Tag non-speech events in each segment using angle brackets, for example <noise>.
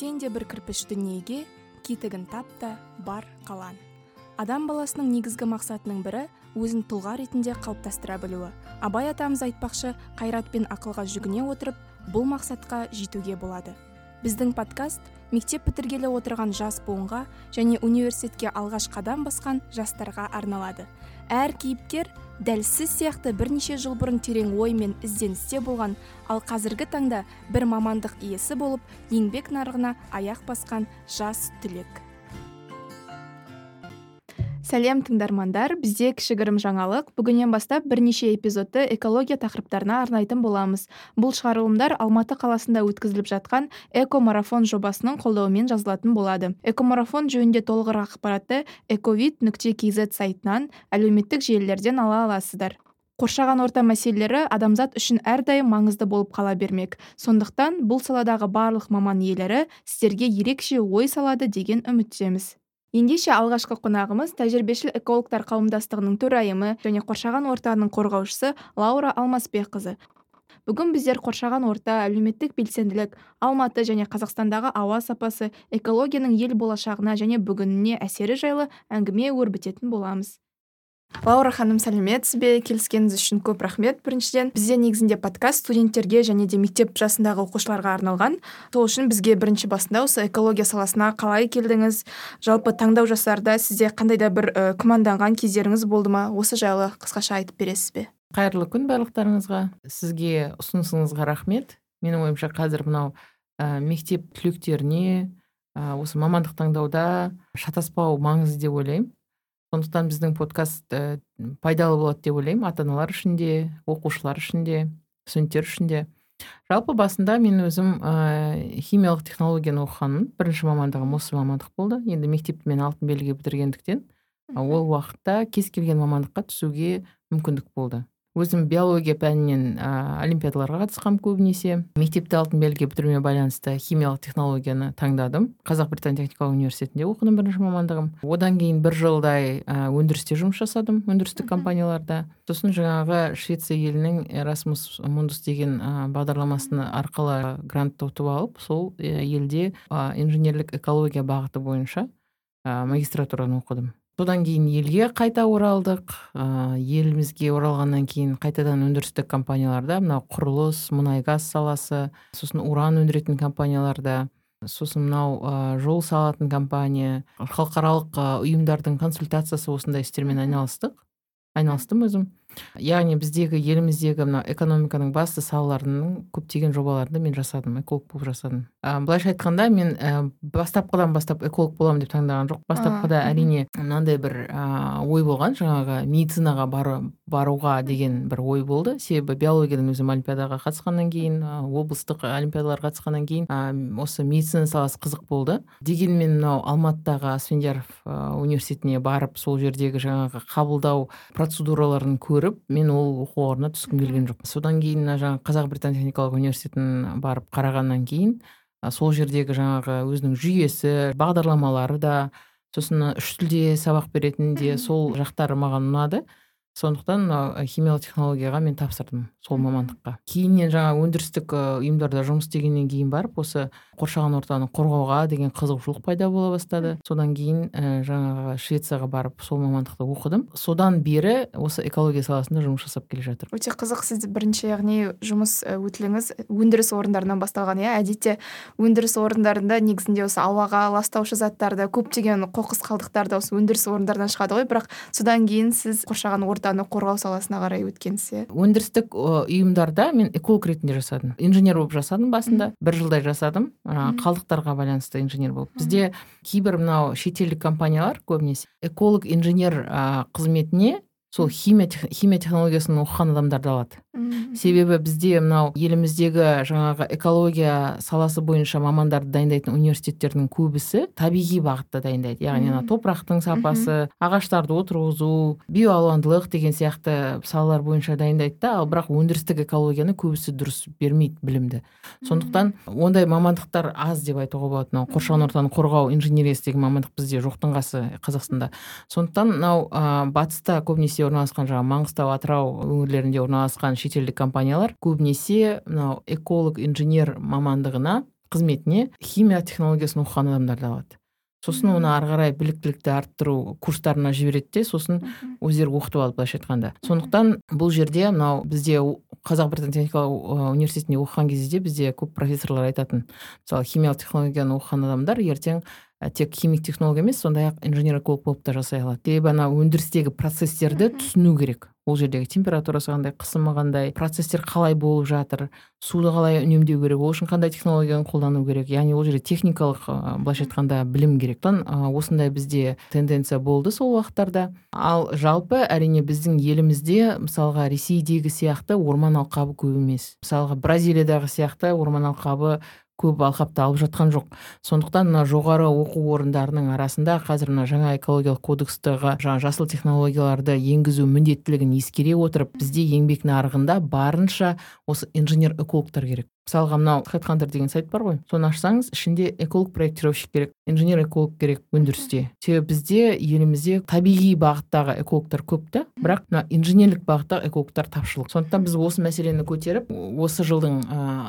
сен де бір кірпіш дүниеге кетігін тап та бар қалан адам баласының негізгі мақсатының бірі өзін тұлға ретінде қалыптастыра білуі. Абай атамыз айтпақшы қайрат пен ақылға жүгіне отырып бұл мақсатқа жетуге болады. Біздің подкаст мектеп бітіргелі отырған жас буынға және университетке алғаш қадам басқан жастарға арналады. Әр кейіпкер дәл сіз сияқты бірнеше жыл бұрын терең ой мен ізденісте болған ал қазіргі таңда бір мамандық иесі болып еңбек нарығына аяқ басқан жас түлек. Сәлем тыңдармандар. Бізде кішігірім жаңалық. Бүгіннен бастап бірнеше эпизодты экология тақырыптарына арнайтын боламыз. Бұл шығарылымдар алматы қаласында өткізіліп жатқан экомарафон жобасының қолдауымен жазылатын болады. Экомарафон жөнінде толығырақ ақпаратты эковид нүкте kz сайтынан әлеуметтік желілерден ала аласыздар. Қоршаған орта мәселелері адамзат үшін әрдайым маңызды болып қала бермек. Сондықтан бұл саладағы барлық маман иелері сіздерге ерекше ой салады деген үміттеміз. Ендеше алғашқы қонағымыз тәжірибешіл экологтар қауымдастығының төрайымы және қоршаған ортаның қорғаушысы лаура алмасбекқызы. Бүгін біздер қоршаған орта әлеуметтік белсенділік алматы және қазақстандағы ауа сапасы экологияның ел болашағына және бүгініне әсері жайлы әңгіме өрбітетін боламыз. Лаура ханым сәлеметсіз бе келіскеніңіз үшін көп рахмет. Біріншіден бізде негізінде подкаст студенттерге және де мектеп жасындағы оқушыларға арналған. Сол үшін бізге бірінші басында осы экология саласына қалай келдіңіз? Жалпы таңдау жасарда сізде қандай да бір ә, күмәнданған кездеріңіз болды ма? Осы жайлы қысқаша айтып бересіз бе? Қайырлы күн барлықтарыңызға. Сізге ұсынысыңызға рахмет. Менің ойымша қазір мынау ә, мектеп түлектеріне ә, осы мамандық таңдауда шатаспау маңызды деп ойлаймын. Сондықтан біздің подкаст ә, пайдалы болады деп ойлаймын. Ата аналар үшін де оқушылар үшін де студенттер үшін де. Жалпы басында мен өзім ә, химиялық технологияны оқығанмын. Бірінші мамандығым осы мамандық болды. Енді мектепті мен алтын белгі бітіргендіктен ол уақытта кез келген мамандыққа түсуге мүмкіндік болды. Өзім биология пәнінен ә, олимпиадаларға қатысқанмын көбінесе. Мектепті алтын белгіге бітіруіме байланысты химиялық технологияны таңдадым. Қазақ британ техникалық университетінде оқыдым бірінші мамандығым. Одан кейін бір жылдай өндірісте жұмыс жасадым өндірістік компанияларда. Сосын жаңағы швеция елінің эрасмус мундус деген ә, бағдарламасыны арқылы грантты ұтып алып сол елде ә, инженерлік экология бағыты бойынша ә, магистратураны оқыдым. Содан кейін елге қайта оралдық. Ә, елімізге оралғаннан кейін қайтадан өндірістік компанияларда мынау құрылыс мұнай газ саласы сосын уран өндіретін компанияларда сосын мынау ә, жол салатын компания халықаралық ұйымдардың консультациясы осындай істермен айналыстық. Айналыстым өзім. Яғни біздегі еліміздегі мына экономиканың басты салаларының көптеген жобаларында мен жасадым эколог болып жасадым. Ә, былайша айтқанда мен ә, бастапқыдан бастап эколог боламын деп таңдаған жоқ бастапқыда әрине мынандай бір ә, ой болған жаңағы медицинаға бару, баруға деген бір ой болды. Себебі биологиядан өзім олимпиадаға қатысқаннан кейін ә, облыстық олимпиадаларға қатысқаннан кейін ә, осы медицина саласы қызық болды. Дегенмен мынау алматыдағы асфендияров университетіне барып сол жердегі жаңағы қабылдау процедураларын көріп көріп мен ол оқу орнына түскім келген жоқ содан кейін мына жаңағы қазақ британ техникалық университетін барып қарағаннан кейін сол жердегі жаңағы өзінің жүйесі бағдарламалары да сосын үш тілде сабақ беретін де сол жақтары маған ұнады. Сондықтан мына химиялық технологияға мен тапсырдым сол мамандыққа. Кейіннен жаңа өндірістік ұйымдарда жұмыс істегеннен кейін барып осы қоршаған ортаны қорғауға деген қызығушылық пайда бола бастады. Содан кейін ә, жаңағы швецияға барып сол мамандықты оқыдым. Содан бері осы экология саласында жұмыс жасап келе жатырмын. Өте қызық сіз бірінші яғни жұмыс өтіліңіз өндіріс орындарынан басталған иә? Әдетте өндіріс орындарында негізінде осы ауаға ластаушы заттарды көптеген қоқыс қалдықтарды осы өндіріс орындарынан шығады ғой. Бірақ содан кейін сіз қоршаған ортаны қорғау саласына қарай өткенсіз иә өндірістік ұйымдарда мен эколог ретінде жасадым. Инженер болып жасадым басында. Бір жылдай жасадым. Қалдықтарға байланысты инженер болып. Бізде кейбір мынау шетелдік компаниялар көбінесе эколог инженер қызметіне сол химия химия технологиясын оқыған адамдарды алады. Себебі бізде мынау еліміздегі жаңағы экология саласы бойынша мамандарды дайындайтын университеттердің көбісі табиғи бағытта дайындайды. Яғни ана топырақтың сапасы ағаштарды отырғызу биоалуандылық деген сияқты салалар бойынша дайындайды да. Ал бірақ өндірістік экологияны көбісі дұрыс бермейді білімді. Сондықтан ондай мамандықтар аз деп айтуға болады. Мынау қоршаған ортаны қорғау инженериясы деген мамандық бізде жоқтың қасы қазақстанда. Сондықтан мынау батыста көбінесе орналасқан жаңағы маңғыстау атырау өңірлерінде орналасқан шетелдік компаниялар көбінесе мынау эколог инженер мамандығына қызметіне химия технологиясын оқыған адамдарды алады. Сосын оны ары қарай біліктілікті арттыру курстарына жібереді де сосын өздері оқытып алады былайша айтқанда. Сондықтан бұл жерде мынау бізде қазақ британ техникалық университетінде оқыған кезде бізде көп профессорлар айтатын. Мысалы химиялық технологияны оқыған адамдар ертең тек химик технолог емес сондай ақ инженер эколог болып та жасай алады себебі ана өндірістегі процесстерді түсіну керек. Ол жердегі температурасы қандай қысымы қандай процесстер қалай болып жатыр суды қалай үнемдеу керек ол үшін қандай технологияны қолдану керек. Яғни ол жерде техникалық былайша айтқанда білім керек ә, осындай бізде тенденция болды сол уақыттарда. Ал жалпы әрине біздің елімізде мысалға ресейдегі сияқты орман алқабы көп емес. Мысалға бразилиядағы сияқты орман алқабы көп алқапты алып жатқан жоқ. Сондықтан мына жоғары оқу орындарының арасында қазір мына жаңа экологиялық кодекстегі жаңа жасыл технологияларды енгізу міндеттілігін ескере отырып бізде еңбек нарығында барынша осы инженер экологтар керек. Мысалға мынау хедхантер деген сайт бар ғой. Соны ашсаңыз ішінде эколог проектировщик керек инженер эколог керек өндірісте. Себебі бізде елімізде табиғи бағыттағы экологтар көп та бірақ мына инженерлік бағыттағы экологтар тапшылық. Сондықтан біз осы мәселені көтеріп осы жылдың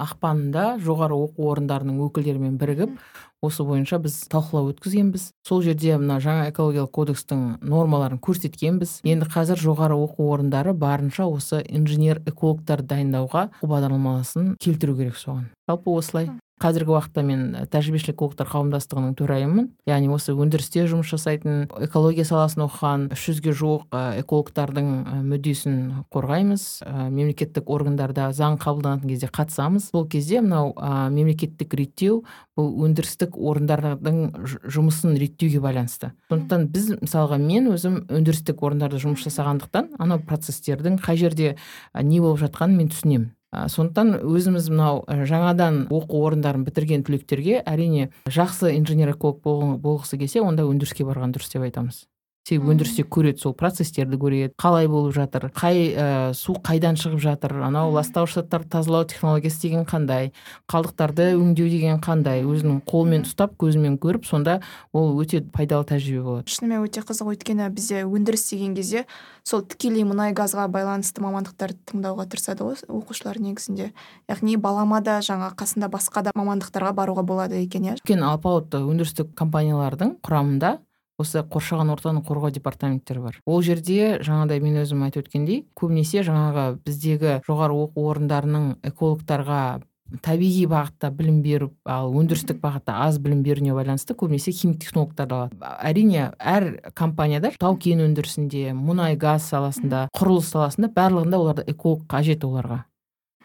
ақпанында жоғары оқу орындарының өкілдерімен бірігіп осы бойынша біз талқылау өткізгенбіз. Сол жерде мына жаңа экологиялық кодекстің нормаларын көрсеткенбіз. Енді қазір жоғары оқу орындары барынша осы инженер экологтар дайындауға бағдарламасын келтіру керек соған. Жалпы осылай. Қазіргі уақытта мен тәжірибешілік экологтар қауымдастығының төрайымымын. Яғни осы өндірісте жұмыс жасайтын экология саласын оқыған үш жүзге жуық экологтардың мүддесін қорғаймыз. Мемлекеттік органдарда заң қабылданатын кезде қатысамыз. Сол кезде мынау мемлекеттік реттеу бұл өндірістік орындардың жұмысын реттеуге байланысты. Сондықтан біз мысалға мен өзім өндірістік орындарда жұмыс жасағандықтан анау процестердің қай жерде не болып жатқанын мен түсінемін. Сондықтан өзіміз мынау жаңадан оқу орындарын бітірген түлектерге әрине жақсы инженер эколог болғысы келсе онда өндіріске барған дұрыс деп айтамыз. Себебі өндірісте көреді сол процестерді көреді. Қалай болып жатыр қай ә, су қайдан шығып жатыр анау ластауыш заттарды тазалау технологиясы деген қандай қалдықтарды өңдеу деген қандай өзінің қолмен ұстап көзімен көріп сонда ол өте пайдалы тәжірибе болады. Шынымен өте қызық. Өйткені бізде өндіріс деген кезде сол тікелей мұнай газға байланысты мамандықтарды тыңдауға тырысады ғой оқушылар негізінде. Яғни баламада жаңа қасында басқа да мамандықтарға баруға болады екен иә? Өйткені алпауыт өндірістік компаниялардың құрамында осы қоршаған ортаны қорғау департаменттері бар. Ол жерде жаңағыдай мен өзім айтып өткендей көбінесе жаңағы біздегі жоғары оқу орындарының экологтарға табиғи бағытта білім беріп ал өндірістік бағытта аз білім беруіне байланысты көбінесе химик технологтарды алады. Әрине әр компанияда тау кен өндірісінде мұнай газ саласында құрылыс саласында барлығында оларда эколог қажет оларға.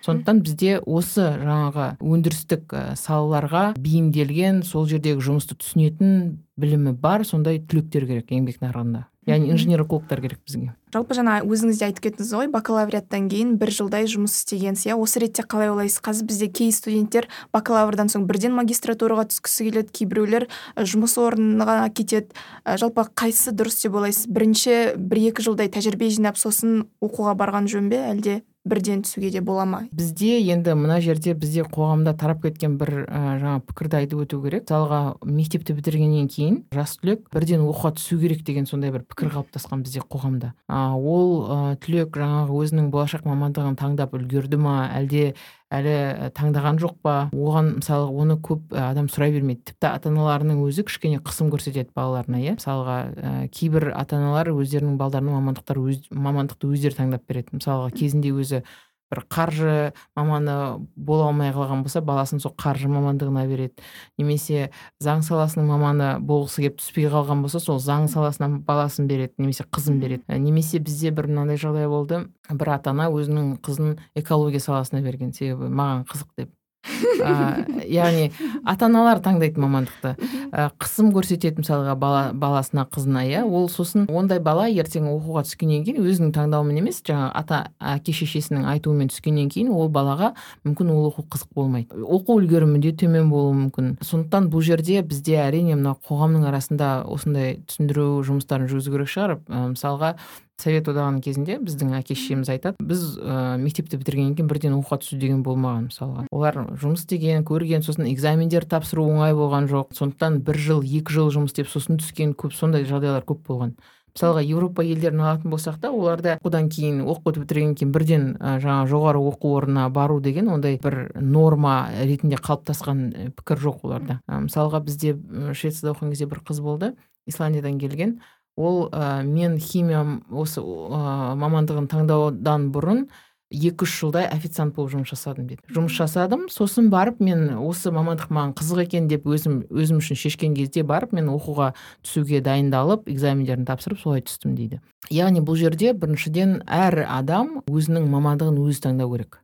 Сондықтан бізде осы жаңағы өндірістік салаларға бейімделген сол жердегі жұмысты түсінетін білімі бар сондай түлектер керек еңбек нарығында. Яғни инженер экологтар керек бізге. Жалпы жаңа өзіңіз де айтып кеттіңіз ғой бакалавриаттан кейін бір жылдай жұмыс істегенсіз иә? Осы ретте қалай ойлайсыз? Қазір бізде кей студенттер бакалаврдан соң бірден магистратураға түскісі келеді кейбіреулер жұмыс орнына кетеді. Жалпы қайсысы дұрыс деп ойлайсыз? Бірінші бір екі жылдай тәжірибе жинап сосын оқуға барған жөн бе әлде? Бірден түсуге де бола ма? Бізде енді мына жерде бізде қоғамда тарап кеткен бір ә, жаңа пікірді айтып өту керек. Мысалға мектепті бітіргеннен кейін жас түлек бірден оқуға түсу керек деген сондай бір пікір қалыптасқан бізде қоғамда. А, ол ә, түлек жаңағы өзінің болашақ мамандығын таңдап үлгерді ма? Әлде әлі таңдаған жоқ па? Оған мысалы оны көп адам сұрай бермейді. Тіпті ата аналарының өзі кішкене қысым көрсетеді балаларына иә? Мысалға ә, кейбір ата аналар өздерінің балдарына мамандықтар өз мамандықты өздері таңдап береді. Мысалға кезінде өзі бір қаржы маманы бола алмай қалған болса баласын сол қаржы мамандығына береді. Немесе заң саласының маманы болғысы келіп түспей қалған болса сол заң саласына баласын береді немесе қызын береді. Немесе бізде бір мынандай жағдай болды. Бір ата ана өзінің қызын экология саласына берген себебі маған қызық деп. Яғни ата аналар таңдайды мамандықты ә, қысым көрсетеді мысалға бала, баласына қызына иә ол сосын ондай бала ертең оқуға түскеннен кейін өзінің таңдауымен емес жаңағы ата әке шешесінің айтуымен түскеннен кейін ол балаға мүмкін ол оқу қызық болмайды. Оқу үлгерімі де төмен болуы мүмкін. Сондықтан бұл жерде бізде әрине мына қоғамның арасында осындай түсіндіру жұмыстарын жүргізу керек шығар. Ә, мысалға совет одағының кезінде біздің әке шешеміз айтады біз ә, мектепті бітіргеннен кейін бірден оқуға түсу деген болмаған мысалға олар жұмыс істеген көрген сосын экзамендер тапсыру оңай болған жоқ. Сондықтан бір жыл екі жыл жұмыс істеп сосын түскен көп сондай жағдайлар көп болған. Мысалға еуропа елдерін алатын болсақ та оларда одан кейін оқуды бітіргеннен кейін бірден ә, жаңағы жоғары оқу орнына бару деген ондай бір норма ретінде қалыптасқан пікір жоқ оларда. Ә, мысалға бізде швецияда оқыған кезде бір қыз болды исландиядан келген. Ол ә, мен химия осы ә, мамандығын таңдаудан бұрын екі үш жылдай официант болып жұмыс жасадым дейді. Жұмыс жасадым сосын барып мен осы мамандық маған қызық екен деп өзім өзім үшін шешкен кезде барып мен оқуға түсуге дайындалып экзамендерін тапсырып солай түстім дейді. Яғни бұл жерде біріншіден әр адам өзінің мамандығын өзі таңдау керек.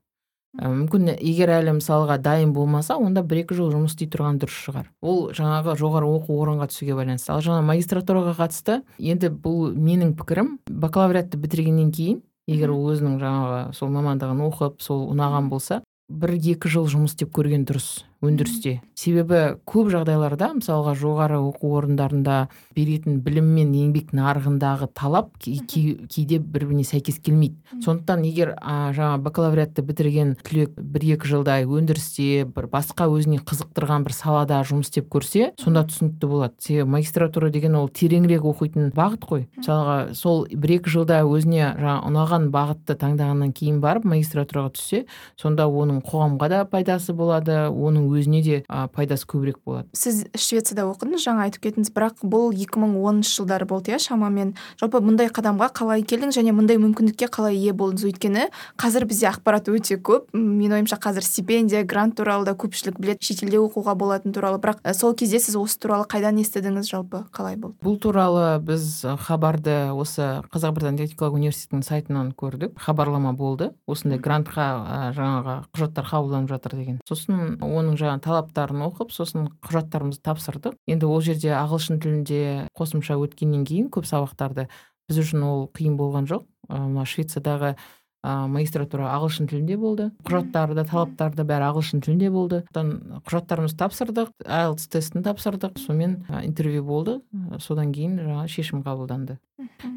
Мүмкін егер әлі мысалға дайын болмаса онда бір екі жыл жұмыс істей тұрған дұрыс шығар. Ол жаңағы жоғары оқу орынға түсуге байланысты. Ал жаңа магистратураға қатысты енді бұл менің пікірім бакалавриатты бітіргеннен кейін егер ол өзінің жаңағы сол мамандығын оқып сол ұнаған болса бір екі жыл жұмыс істеп көрген дұрыс. Өндірісте. Себебі көп жағдайларда мысалға жоғары оқу орындарында беретін білім мен еңбек нарығындағы талап кейде бір біріне сәйкес келмейді. Сондықтан егер а, жаңа бакалавриатты бітірген түлек бір екі жылдай өндірісте бір басқа өзіне қызықтырған бір салада жұмыс істеп көрсе сонда түсінікті болады. Себебі магистратура деген ол тереңірек оқитын бағыт қой. Мысалға сол бір екі жылда өзіне жаңа ұнаған бағытты таңдағаннан кейін барып магистратураға түссе сонда оның қоғамға да пайдасы болады оның өзіне де ә, пайдасы көбірек болады. Сіз швецияда оқыдыңыз жаңа айтып кеттіңіз бірақ бұл 2010 жылдары болды иә шамамен. Жалпы мұндай қадамға қалай келдіңіз және мұндай мүмкіндікке қалай ие болдыңыз? Өйткені қазір бізде ақпарат өте көп. Менің ойымша қазір стипендия грант туралы да көпшілік біледі шетелде оқуға болатыны туралы. Бірақ сол кезде сіз осы туралы қайдан естідіңіз? Жалпы қалай болды? Бұл туралы біз хабарды осы қазақ британ техникалық университетінің сайтынан көрдік. Хабарлама болды. Осындай грантқа жаңағы құжаттар қабылданып жатыр деген. Сосын оның жаңағы талаптарын оқып сосын құжаттарымызды тапсырдық. Енді ол жерде ағылшын тілінде қосымша өткеннен кейін көп сабақтарды біз үшін ол қиын болған жоқ. Мына швециядағы ә, магистратура ағылшын тілінде болды. Құжаттары да талаптары да бәрі ағылшын тілінде болды. Құжаттарымызды тапсырдық айлтс тестін тапсырдық. Сонымен интервью болды. Содан кейін жаңағы шешім қабылданды.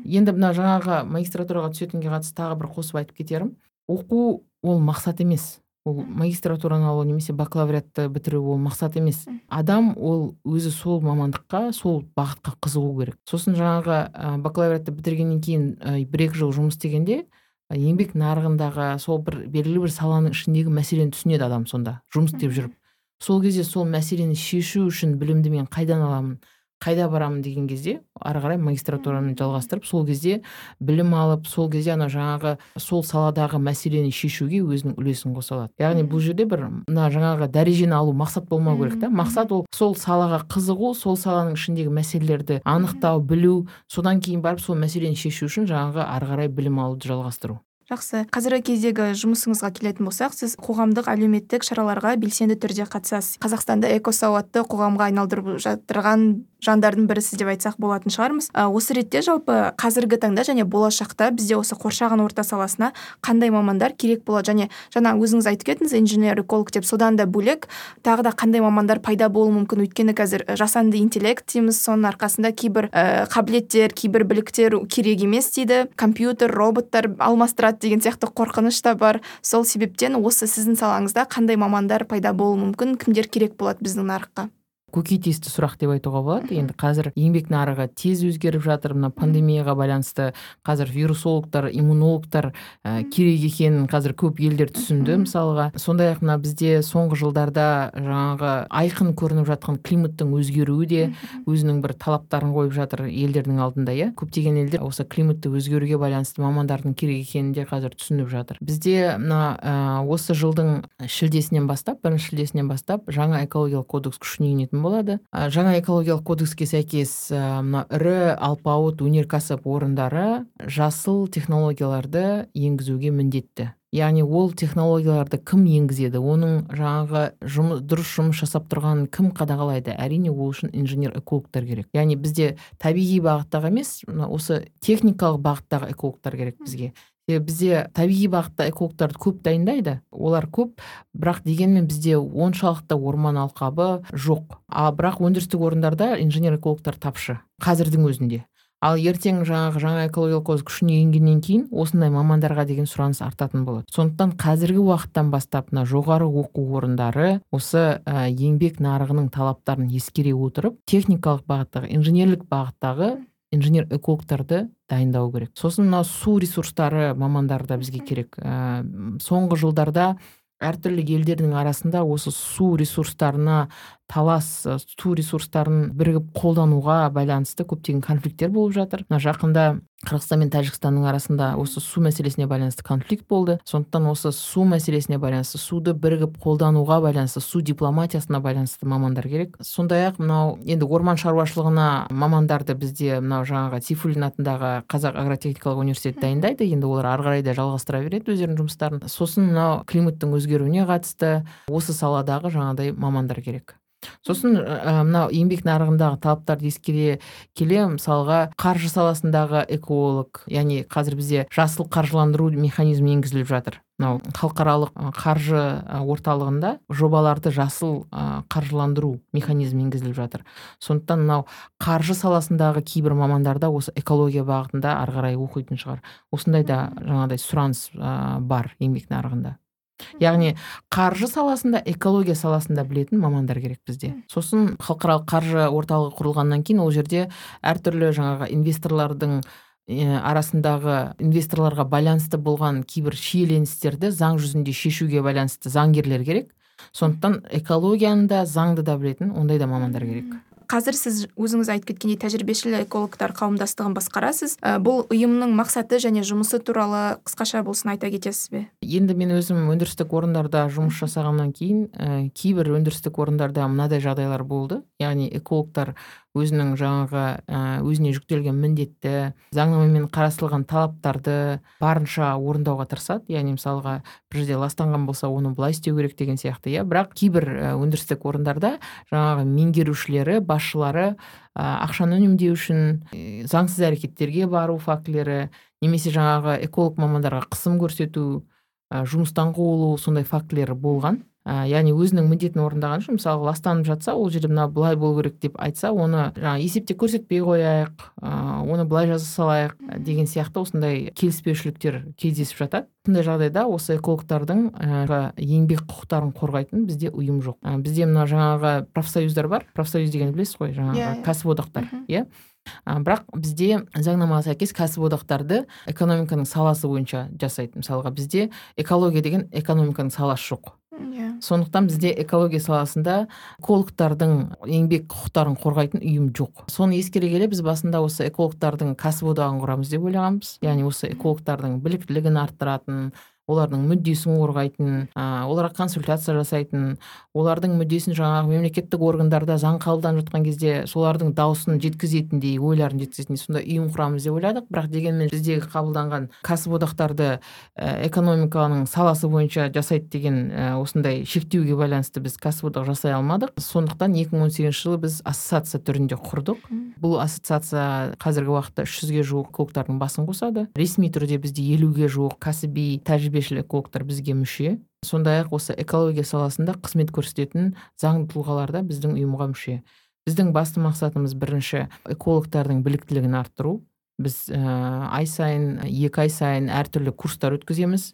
Енді мына жаңағы магистратураға түсетінге қатысты тағы бір қосып айтып кетерім. Оқу ол мақсат емес. Ол магистратураны алу немесе бакалавриатты бітіру ол мақсат емес. Адам ол өзі сол мамандыққа сол бағытқа қызығу керек. Сосын жаңағы ә, бакалавриатты бітіргеннен кейін ә, бір екі жыл жұмыс істегенде еңбек нарығындағы сол бір белгілі бір саланың ішіндегі мәселені түсінеді адам сонда жұмыс істеп жүріп. Сол кезде сол мәселені шешу үшін білімді мен қайдан аламын? Қайда барамын деген кезде ары қарай магистратураны жалғастырып сол кезде білім алып сол кезде ана жаңағы сол саладағы мәселені шешуге өзінің үлесін қоса алады яғни бұл жерде бір мына жаңағы дәрежені алу мақсат болмау керек та. Мақсат ол сол салаға қызығу сол саланың ішіндегі мәселелерді анықтау білу содан кейін барып сол мәселені шешу үшін жаңағы ары қарай білім алуды жалғастыру. Жақсы. қазіргі кездегі жұмысыңызға келетін болсақ сіз қоғамдық әлеуметтік шараларға белсенді түрде қатысасыз. Қазақстанды экосауатты қоғамға айналдырып жатырған жандардың бірісіз деп айтсақ болатын шығармыз. Ә, осы ретте жалпы қазіргі таңда және болашақта бізде осы қоршаған орта саласына қандай мамандар керек болады? Және жаңа өзіңіз айтып кеттіңіз инженер эколог деп содан да бөлек тағы да қандай мамандар пайда болуы мүмкін? Өйткені қазір жасанды интеллект дейміз соның арқасында кейбір ә, қабілеттер кейбір біліктер керек емес дейді. Компьютер роботтар алмастырады деген сияқты қорқыныш та бар. Сол себептен осы сіздің салаңызда қандай мамандар пайда болуы мүмкін? Кімдер керек болады біздің нарыққа? Көкейтесті сұрақ деп айтуға болады. Енді қазір еңбек нарығы тез өзгеріп жатыр. Мына пандемияға байланысты қазір вирусологтар иммунологтар ә, керек екенін қазір көп елдер түсінді мысалға. Сондай ақ мына бізде соңғы жылдарда жаңағы айқын көрініп жатқан климаттың өзгеруі де өзінің бір талаптарын қойып жатыр елдердің алдында иә. Көптеген елдер осы климатты өзгеруге байланысты мамандардың керек екенін де қазір түсініп жатыр. Бізде мына ә, осы жылдың шілдесінен бастап бірінші шілдесінен бастап жаңа экологиялық кодекс күшіне енетін болады. Жаңа экологиялық кодекске сәйкес мына ірі алпауыт өнеркәсіп орындары жасыл технологияларды енгізуге міндетті. Яғни ол технологияларды кім енгізеді? Оның жаңағы жұмыс, дұрыс жұмыс жасап тұрғанын кім қадағалайды? Әрине ол үшін инженер экологтар керек. Яғни бізде табиғи бағыттағы емес осы техникалық бағыттағы экологтар керек бізге. Бізде табиғи бағытта экологтарды көп дайындайды олар көп. Бірақ дегенмен бізде оншалықты орман алқабы жоқ. Ал бірақ өндірістік орындарда инженер экологтар тапшы қазірдің өзінде. Ал ертең жаңағы жаңа экологиялық кодекс күшіне енгеннен кейін осындай мамандарға деген сұраныс артатын болады. Сондықтан қазіргі уақыттан бастап мына жоғары оқу орындары осы ә, еңбек нарығының талаптарын ескере отырып техникалық бағыттағы инженерлік бағыттағы инженер экологтарды дайындау керек. Сосын мынау су ресурстары мамандары да бізге керек. Ә, соңғы жылдарда әртүрлі елдердің арасында осы су ресурстарына талас су ресурстарын бірігіп қолдануға байланысты көптеген конфликттер болып жатыр. Мына жақында қырғызстан мен тәжікстанның арасында осы су мәселесіне байланысты конфликт болды. Сондықтан осы су мәселесіне байланысты суды бірігіп қолдануға байланысты су дипломатиясына байланысты мамандар керек. Сондай ақ мынау енді орман шаруашылығына мамандарды бізде мынау жаңағы сейфуллин атындағы қазақ агротехникалық университеті дайындайды. Енді олар ары қарай да жалғастыра береді өздерінің жұмыстарын. Сосын мынау климаттың өзгеруіне қатысты осы саладағы жаңағыдай мамандар керек. Сосын мынау еңбек нарығындағы талаптарды ескере келе мысалға қаржы саласындағы эколог яғни қазір бізде жасыл қаржыландыру механизмі енгізіліп жатыр. Мынау халықаралық қаржы орталығында жобаларды жасыл қаржыландыру механизмі енгізіліп жатыр. Сондықтан мынау қаржы саласындағы кейбір мамандар да осы экология бағытында ары қарай оқитын шығар. Осындай да жаңағыдай сұраныс бар еңбек нарығында. Яғни қаржы саласында экология саласында білетін мамандар керек бізде. Сосын халықаралық қаржы орталығы құрылғаннан кейін ол жерде әртүрлі жаңағы инвесторлардың арасындағы инвесторларға байланысты болған кейбір шиеленістерді заң жүзінде шешуге байланысты заңгерлер керек. Сондықтан экологияны да заңды да білетін ондай да мамандар керек. Қазір сіз өзіңіз айтып кеткендей тәжірибешіл экологтар қауымдастығын басқарасыз. Ә, бұл ұйымның мақсаты және жұмысы туралы қысқаша болсын айта кетесіз бе? Енді мен өзім өндірістік орындарда жұмыс жасағаннан кейін ә, кейбір өндірістік орындарда мынадай жағдайлар болды. Яғни экологтар өзінің жаңағы ә, өзіне жүктелген міндетті заңнамамен қарастырылған талаптарды барынша орындауға тырысады. Яғни мысалға бір жерде ластанған болса оны былай істеу керек деген сияқты иә. Бірақ кейбір өндірістік орындарда жаңағы меңгерушілері басшылары ә, ақшаны үнемдеу үшін заңсыз әрекеттерге бару фактілері немесе жаңағы эколог мамандарға қысым көрсету ә, жұмыстан қуылу сондай фактілері болған. Ә, яғни өзінің міндетін орындаған үшін мысалы ластанып жатса ол жерде мына былай болу керек деп айтса оны жаңағы есепте көрсетпей қояйық ә, оны былай жаза салайық деген сияқты осындай келіспеушіліктер кездесіп жатады. Сондай жағдайда осы экологтардың ә, еңбек құқықтарын қорғайтын бізде ұйым жоқ. Ә, бізде мына жаңағы профсоюздар бар. Профсоюз дегенді білесіз ғой жаңағы yeah, иә, иә. кәсіподақтар иә? Бірақ бізде заңнамаға сәйкес кәсіподақтарды экономиканың саласы бойынша жасайды. Мысалға бізде экология деген экономиканың саласы жоқ. Иә. Сондықтан бізде экология саласында экологтардың еңбек құқықтарын қорғайтын ұйым жоқ. Соны ескере келе біз басында осы экологтардың кәсіподағын құрамыз деп ойлағанбыз. Яғни осы экологтардың біліктілігін арттыратын олардың мүддесін қорғайтын ә, оларға консультация жасайтын олардың мүддесін жаңағы мемлекеттік органдарда заң қабылданып жатқан кезде солардың дауысын жеткізетіндей ойларын жеткізетіндей сондай ұйым құрамыз деп ойладық. Бірақ дегенмен біздегі қабылданған кәсіподақтарды ә, экономиканың саласы бойынша жасайды деген ә, осындай шектеуге байланысты біз кәсіподақ жасай алмадық. Сондықтан 2018 жылы біз ассоциация түрінде құрдық. Бұл ассоциация қазіргі уақытта үш жүзге жуық экологтардың басын қосады. Ресми түрде бізде елуге жуық кәсіби тәжірибе тәжірибешіл экологтар бізге мүше. Сондай ақ осы экология саласында қызмет көрсететін заңды тұлғалар да біздің ұйымға мүше. Біздің басты мақсатымыз бірінші экологтардың біліктілігін арттыру. Біз ә, ай сайын екі ай сайын әртүрлі курстар өткіземіз.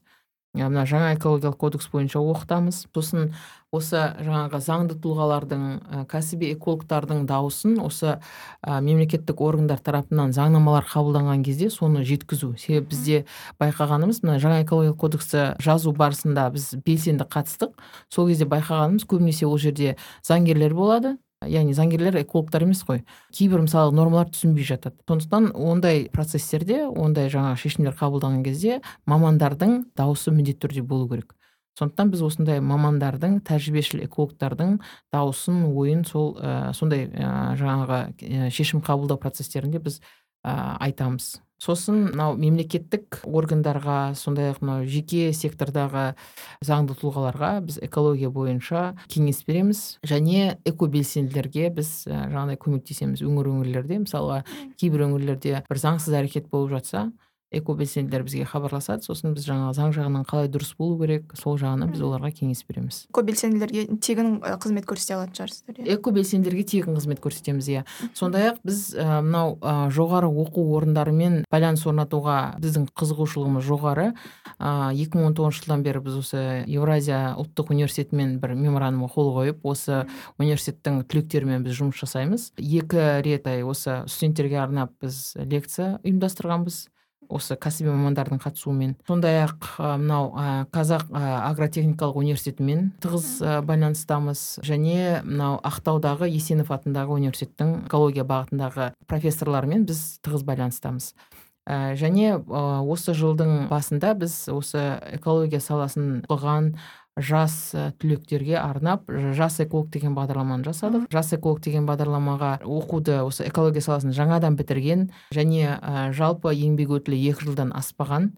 Мына жаңа экологиялық кодекс бойынша оқытамыз. Сосын осы жаңағы заңды тұлғалардың ә, кәсіби экологтардың дауысын осы ә, мемлекеттік органдар тарапынан заңнамалар қабылданған кезде соны жеткізу. Себебі бізде байқағанымыз мына жаңа экологиялық кодексті жазу барысында біз белсенді қатыстық. Сол кезде байқағанымыз көбінесе ол жерде заңгерлер болады яғни заңгерлер экологтар емес қой. Кейбір мысалы нормалар түсінбей жатады. Сондықтан ондай процесстерде ондай жаңағы шешімдер қабылданған кезде мамандардың дауысы міндетті түрде болу керек. Сондықтан біз осындай мамандардың тәжірибешіл экологтардың дауысын ойын сол ә, сондай ә, жаңағы шешім қабылдау процестерінде біз ә, айтамыз. Сосын мынау мемлекеттік органдарға сондай ақ мынау жеке сектордағы заңды тұлғаларға біз экология бойынша кеңес береміз. Және экобелсенділерге біз ә, жаңағыдай көмектесеміз өңір өңірлерде. Мысалға кейбір өңірлерде бір заңсыз әрекет болып жатса экобелсенділер бізге хабарласады. Сосын біз жаңағы заң жағынан қалай дұрыс болу керек сол жағынан біз оларға кеңес береміз. Экобелсенділерге тегін қызмет көрсете алатын шығарсыздар иә? Экобелсенділерге тегін қызмет көрсетеміз иә. Сондай ақ біз мынау жоғары оқу орындарымен байланыс орнатуға біздің қызығушылығымыз жоғары. Екі мың он тоғызыншы жылдан бері біз осы евразия ұлттық университетімен бір меморандумға қол қойып осы университеттің түлектерімен біз жұмыс жасаймыз. Екі рет осы студенттерге арнап біз лекция ұйымдастырғанбыз. Осы кәсіби мамандардың қатысуымен. Сондай ақ мынау қазақ агротехникалық университетімен тығыз байланыстамыз. Және мынау ақтаудағы есенов атындағы университеттің экология бағытындағы профессорлармен біз тығыз байланыстамыз. Және осы жылдың басында біз осы экология саласын оқыған жас э, түлектерге арнап жас эколог деген бағдарламаны жасадық. Жас эколог деген бағдарламаға оқуды осы экология саласын жаңадан бітірген және ә, жалпы еңбек өтілі екі жылдан аспаған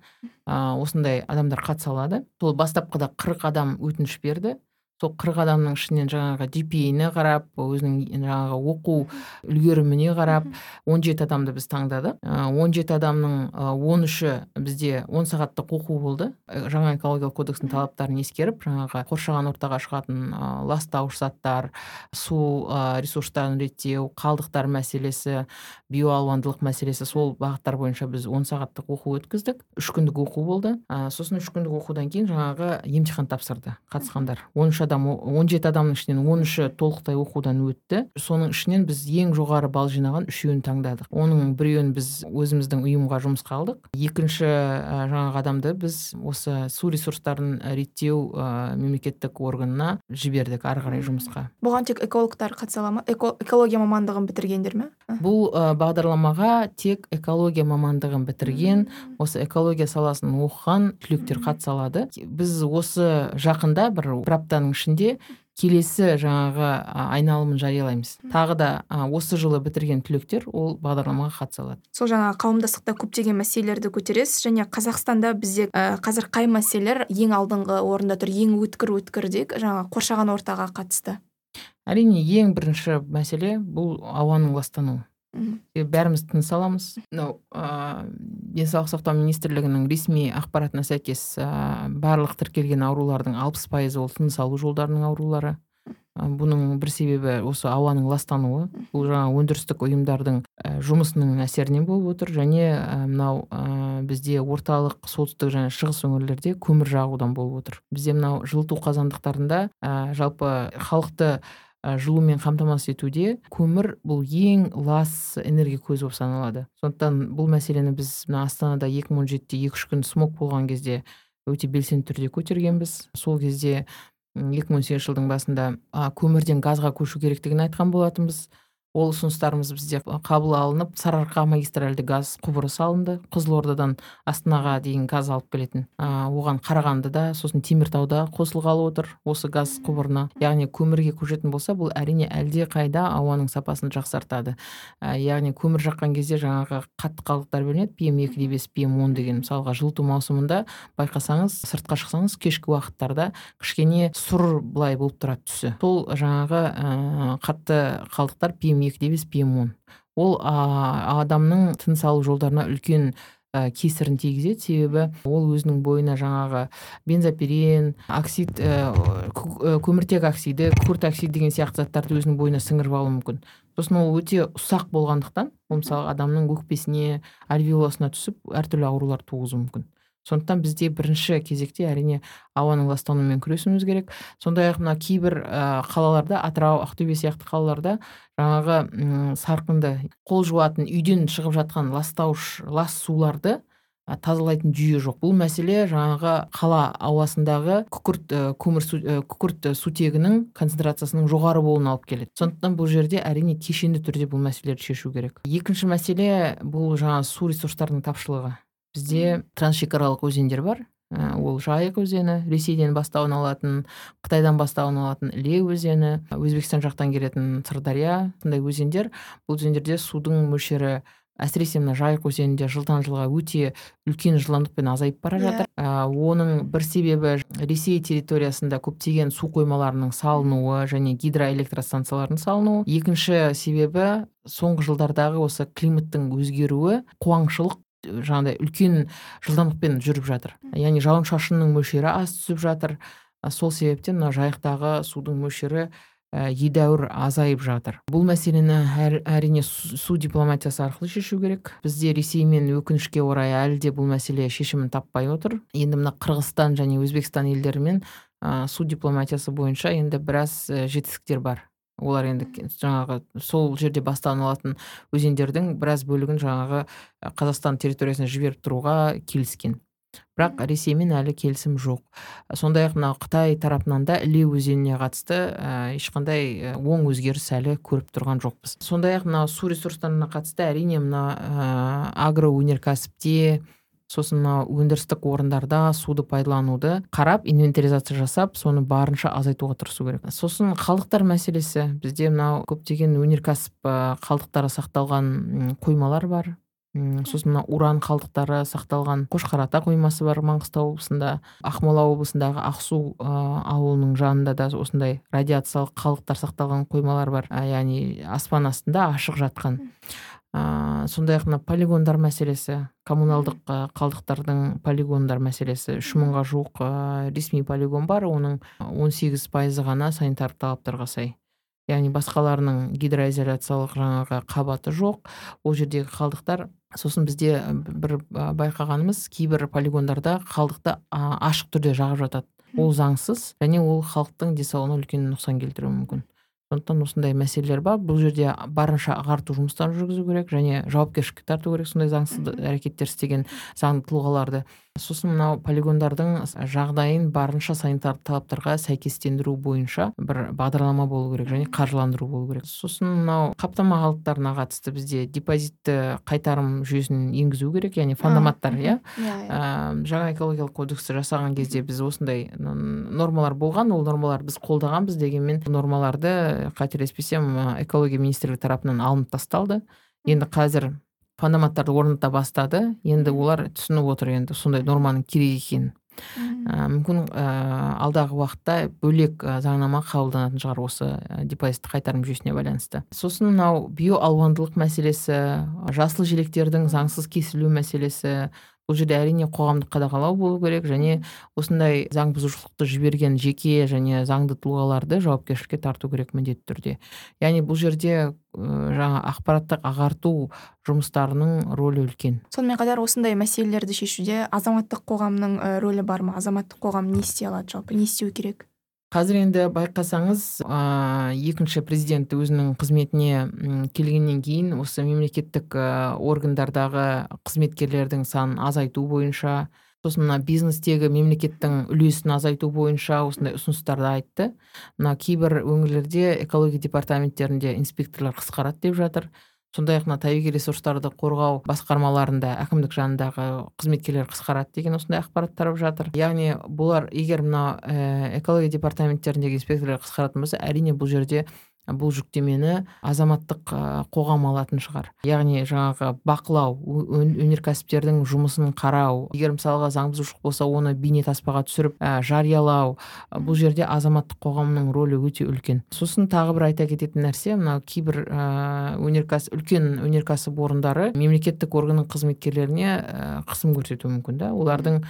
ә, осындай адамдар қатыса алады. Сол бастапқыда қырық адам өтініш берді. Сол қырық адамның ішінен жаңағы gpa қарап өзінің жаңағы оқу үлгеріміне қарап он жеті адамды біз таңдадық. Он жеті адамның он үші бізде он сағаттық оқу болды. Жаңа экологиялық кодекстің талаптарын ескеріп жаңағы қоршаған ортаға шығатын ластауыш заттар су ресурстарын реттеу қалдықтар мәселесі биоалуандылық мәселесі сол бағыттар бойынша біз он сағаттық оқу өткіздік. Үш күндік оқу болды. Сосын үш күндік оқудан кейін жаңағы емтихан тапсырды қатысқандар. Он үш адам он жеті адамның ішінен он үші толықтай оқудан өтті. Соның ішінен біз ең жоғары балл жинаған үшеуін таңдадық. Оның біреуін біз өзіміздің ұйымға жұмысқа алдық. Екінші ә, жаңағы адамды біз осы су ресурстарын реттеу ә, мемлекеттік органына жібердік ары қарай жұмысқа. Бұған тек экологтар қатыса ала ма? Экология мамандығын бітіргендер ме? Бұл ә, бағдарламаға тек экология мамандығын бітірген осы экология саласын оқыған түлектер қатыса алады. Біз осы жақында бір бір аптаның ішінде келесі жаңағы айналымын жариялаймыз. Тағы да осы жылы бітірген түлектер ол бағдарламаға қатыса алады сол жаңағы қауымдастықта көптеген мәселелерді көтересіз және қазақстанда бізде ә, қазір қай мәселелер ең алдыңғы орында тұр ең өткір өткір дейік жаңағы қоршаған ортаға қатысты? Әрине ең бірінші мәселе бұл ауаның ластануы. Бәріміз тыныс аламыз. Мынау ыыы денсаулық сақтау министрлігінің ресми ақпаратына сәйкес ә, барлық тіркелген аурулардың алпыс пайызы ол тыныс алу жолдарының аурулары. Бұның бір себебі осы ауаның ластануы. Бұл жаңа өндірістік ұйымдардың ә, жұмысының әсерінен болып отыр. Және мынау бізде орталық солтүстік және шығыс өңірлерде көмір жағудан болып отыр. Бізде мынау жылыту қазандықтарында жалпы халықты жылумен қамтамасыз етуде көмір бұл ең лас энергия көзі болып саналады. Сондықтан бұл мәселені біз мына астанада екі мың он жетіде екі үш күн смог болған кезде өте белсенді түрде көтергенбіз. Сол кезде екі мың он сегізінші жылдың басында көмірден газға көшу керектігін айтқан болатынбыз. Ол ұсыныстарымыз бізде қабыл алынып сарыарқа магистральды газ құбыры салынды. Қызылордадан астанаға дейін газ алып келетін. Ә, оған қарағандыда сосын теміртауда қосылғалы отыр осы газ құбырына. Яғни көмірге көшетін болса бұл әрине әлде қайда ауаның сапасын жақсартады. Ә, яғни көмір жаққан кезде жаңағы қатты қалдықтар бөлінеді. Пм екі де бес пм он деген мысалға жылыту маусымында байқасаңыз сыртқа шықсаңыз кешкі уақыттарда кішкене сұр былай болып тұрады түсі. Сол жаңағы ә, қатты қалдықтар пм екі де бес пм он. Ол адамның тыныс алу жолдарына үлкен ә, кесірін тигізеді. Себебі ол өзінің бойына жаңағы бензопирен оксид ә, көміртек оксиді күкірт оксид деген сияқты заттарды өзінің бойына сіңіріп алуы мүмкін. Сосын ол өте ұсақ болғандықтан ол мысалы адамның өкпесіне альвеоласына түсіп әртүрлі аурулар туғызуы мүмкін. Сондықтан бізде бірінші кезекте әрине ауаның ластануымен күресуіміз керек. Сондай ақ мына кейбір ә, қалаларда атырау ақтөбе сияқты қалаларда жаңағы сарқынды қол жуатын үйден шығып жатқан ластауыш лас суларды тазалайтын жүйе жоқ. Бұл мәселе жаңағы қала ауасындағы күкірт көмір су, күкірт сутегінің концентрациясының жоғары болуына алып келеді. Сондықтан бұл жерде әрине кешенді түрде бұл мәселелерді шешу керек. Екінші мәселе бұл жаңағы су ресурстарының тапшылығы. Бізде трансшекаралық өзендер бар. Ә, ол жайық өзені ресейден бастауын алатын қытайдан бастауын алатын іле өзені өзбекстан жақтан келетін сырдария сондай өзендер. Бұл өзендерде судың мөлшері әсіресе мына жайық өзенінде жылдан жылға өте үлкен жылдамдықпен азайып бара жатыр. Ә, оның бір себебі ресей территориясында көптеген су қоймаларының салынуы және гидроэлектростанциялардың салынуы. Екінші себебі соңғы жылдардағы осы климаттың өзгеруі қуаңшылық жаңағыдай үлкен жылдамдықпен жүріп жатыр. Яғни жауын шашынның мөлшері аз түсіп жатыр. Сол себептен мына жайықтағы судың мөлшері едәуір азайып жатыр. Бұл мәселені әрине су дипломатиясы арқылы шешу керек. Бізде ресеймен өкінішке орай әлі де бұл мәселе шешімін таппай отыр. Енді мына қырғызстан және өзбекстан елдерімен ә, су дипломатиясы бойынша енді біраз жетістіктер бар. Олар енді жаңағы сол жерде бастан алатын өзендердің біраз бөлігін жаңағы қазақстан территориясына жіберіп тұруға келіскен. Бірақ ресеймен әлі келісім жоқ. Сондай ақ мынау қытай тарапынан да іле өзеніне қатысты ә, ешқандай оң өзгеріс әлі көріп тұрған жоқпыз. Сондай ақ мынау су ресурстарына қатысты әрине мына ә, агроөнеркәсіпте сосын мына өндірістік орындарда суды пайдалануды қарап инвентаризация жасап соны барынша азайтуға тырысу керек. Сосын қалдықтар мәселесі. Бізде мынау көптеген өнеркәсіп қалдықтары сақталған қоймалар бар. Сосын мына уран қалдықтары сақталған қошқарата қоймасы бар маңғыстау облысында. Ақмола облысындағы ақсу ә, ауылының жанында да осындай радиациялық қалдықтар сақталған қоймалар бар. Яғни аспан астында ашық жатқан. Ә, сондай ақ мына полигондар мәселесі коммуналдық қалдықтардың полигондар мәселесі үш мыңға жуық ресми полигон бар. Оның 18 пайызы ғана санитарлық талаптарға сай. Яғни басқаларының гидроизоляциялық жаңағы қабаты жоқ. Ол жердегі қалдықтар сосын бізде бір байқағанымыз кейбір полигондарда қалдықты ашық түрде жағып жатады. Ол заңсыз және ол халықтың денсаулығына үлкен нұқсан келтіруі мүмкін. Сондықтан осындай мәселелер бар. Бұл жерде барынша ағарту жұмыстарын жүргізу керек және жауапкершілікке тарту керек. Сондай заңсыз әрекеттер істеген заңды тұлғаларды сосын мынау полигондардың жағдайын барынша санитарлық талаптарға сәйкестендіру бойынша бір бағдарлама болу керек және қаржыландыру болу керек. Сосын мынау қаптама қалдықтарына қатысты бізде депозитті қайтарым жүйесін енгізу керек яғни фондоматтар иә, иә, иә. жаңа экологиялық кодексті жасаған кезде біз осындай нормалар болған ол нормалар біз қолдағанбыз дегенмен нормаларды қателеспесем экология министрлігі тарапынан алынып тасталды. Енді қазір фандоматтарды орната бастады. Енді олар түсініп отыр енді сондай норманың керек екенін. Ә, мүмкін ә, алдағы уақытта бөлек ә, заңнама қабылданатын шығар осы ә, депозитті қайтарым жүйесіне байланысты. Сосын мынау биоалуандылық мәселесі жасыл желектердің заңсыз кесілу мәселесі бұл жерде әрине қоғамдық қадағалау болу керек және осындай заң бұзушылықты жіберген жеке және заңды тұлғаларды жауапкершілікке тарту керек міндетті түрде. Яғни бұл жерде ә, жаңа ақпараттық ағарту жұмыстарының рөлі үлкен. Сонымен қатар осындай мәселелерді шешуде азаматтық қоғамның рөлі бар ма? Азаматтық қоғам не істей алады жалпы? Не істеу керек? Қазір енді байқасаңыз ә, екінші президент өзінің қызметіне келгеннен кейін осы мемлекеттік органдардағы қызметкерлердің санын азайту бойынша сосын мына бизнестегі мемлекеттің үлесін азайту бойынша осындай ұсыныстарды айтты. Мына кейбір өңірлерде экология департаменттерінде инспекторлар қысқарады деп жатыр. Сондай ақ мына табиғи ресурстарды қорғау басқармаларында әкімдік жанындағы қызметкерлер қысқарады деген осындай ақпарат тарап жатыр. Яғни бұлар егер мына ә, экология департаменттеріндегі инспекторлар қысқаратын болса әрине бұл жерде бұл жүктемені азаматтық қоғам алатын шығар. Яғни жаңағы бақылау өнеркәсіптердің жұмысын қарау егер мысалға заң бұзушылық болса оны бейнетаспаға түсіріп ә, жариялау бұл жерде азаматтық қоғамның рөлі өте үлкен. Сосын тағы бір айта кететін нәрсе мынау кейбір ә, өнеркәсіп үлкен өнеркәсіп орындары мемлекеттік органның қызметкерлеріне ә, қысым көрсетуі мүмкін да. Олардың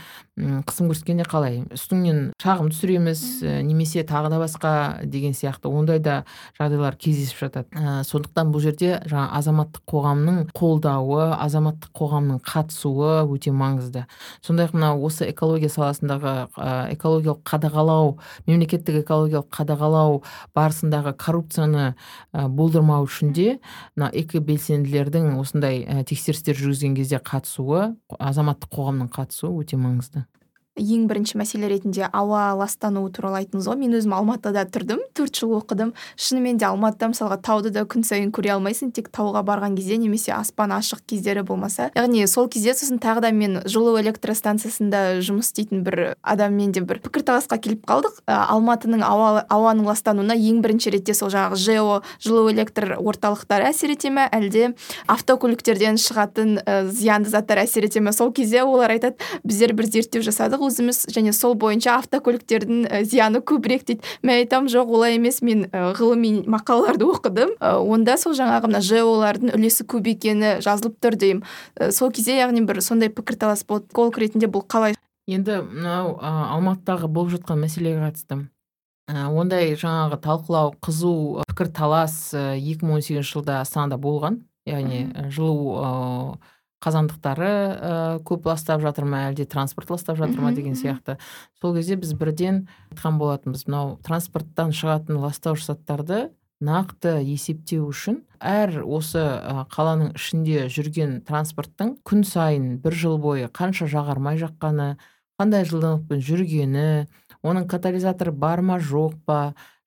қысым көрсеткенде қалай? Үстіңнен шағым түсіреміз немесе тағы да басқа деген сияқты. Ондай да жағдайлар кездесіп жатады. Ә, сондықтан бұл жерде жаңа азаматтық қоғамның қолдауы азаматтық қоғамның қатысуы өте маңызды. Сондай ақ мына осы экология саласындағы ә, экологиялық қадағалау мемлекеттік экологиялық қадағалау барысындағы коррупцияны ә, болдырмау үшін де мына экобелсенділердің осындай ә, тексерістер жүргізген кезде қатысуы азаматтық қоғамның қатысуы өте маңызды. Ең бірінші мәселе ретінде ауа ластануы туралы айттыңыз ғой мен өзім алматыда тұрдым төрт жыл оқыдым. Шынымен де алматыда мысалға тауды да күн сайын көре алмайсың тек тауға барған кезде немесе аспан ашық кездері болмаса. Яғни сол кезде сосын тағы да мен жылу электростанциясында жұмыс істейтін бір адаммен де бір пікірталасқа келіп қалдық. Ә, алматының ауа, ауаның ластануына ең бірінші ретте сол жаңағы жэо жылу электр орталықтары әсер ете ме? Әлде автокөліктерден шығатын ә, зиянды заттар әсер ете ме? Сол кезде олар айтады біздер бір зерттеу жасадық өзіміз және сол бойынша автокөліктердің зияны көбірек дейді. Мен айтамын жоқ олай емес. Мен ғылыми мақалаларды оқыдым. Онда сол жаңағы мына жэолардың үлесі көп екені жазылып тұр деймін. Сол кезде яғни бір сондай пікірталас болды. Эколог ретінде бұл қалай? Енді мынау алматыдағы болып жатқан мәселеге қатысты ондай жаңағы талқылау қызу пікірталас екі мың он сегізінші жылда астанада болған. Яғни жылу қазандықтары ә, көп ластап жатыр ма әлде транспорт ластап жатыр ма деген сияқты. Сол кезде біз бірден айтқан болатынбыз. Мынау транспорттан шығатын ластауыш заттарды нақты есептеу үшін әр осы қаланың ішінде жүрген транспорттың күн сайын бір жыл бойы қанша жағар май жаққаны қандай жылдамдықпен жүргені оның катализаторы бар ма жоқ па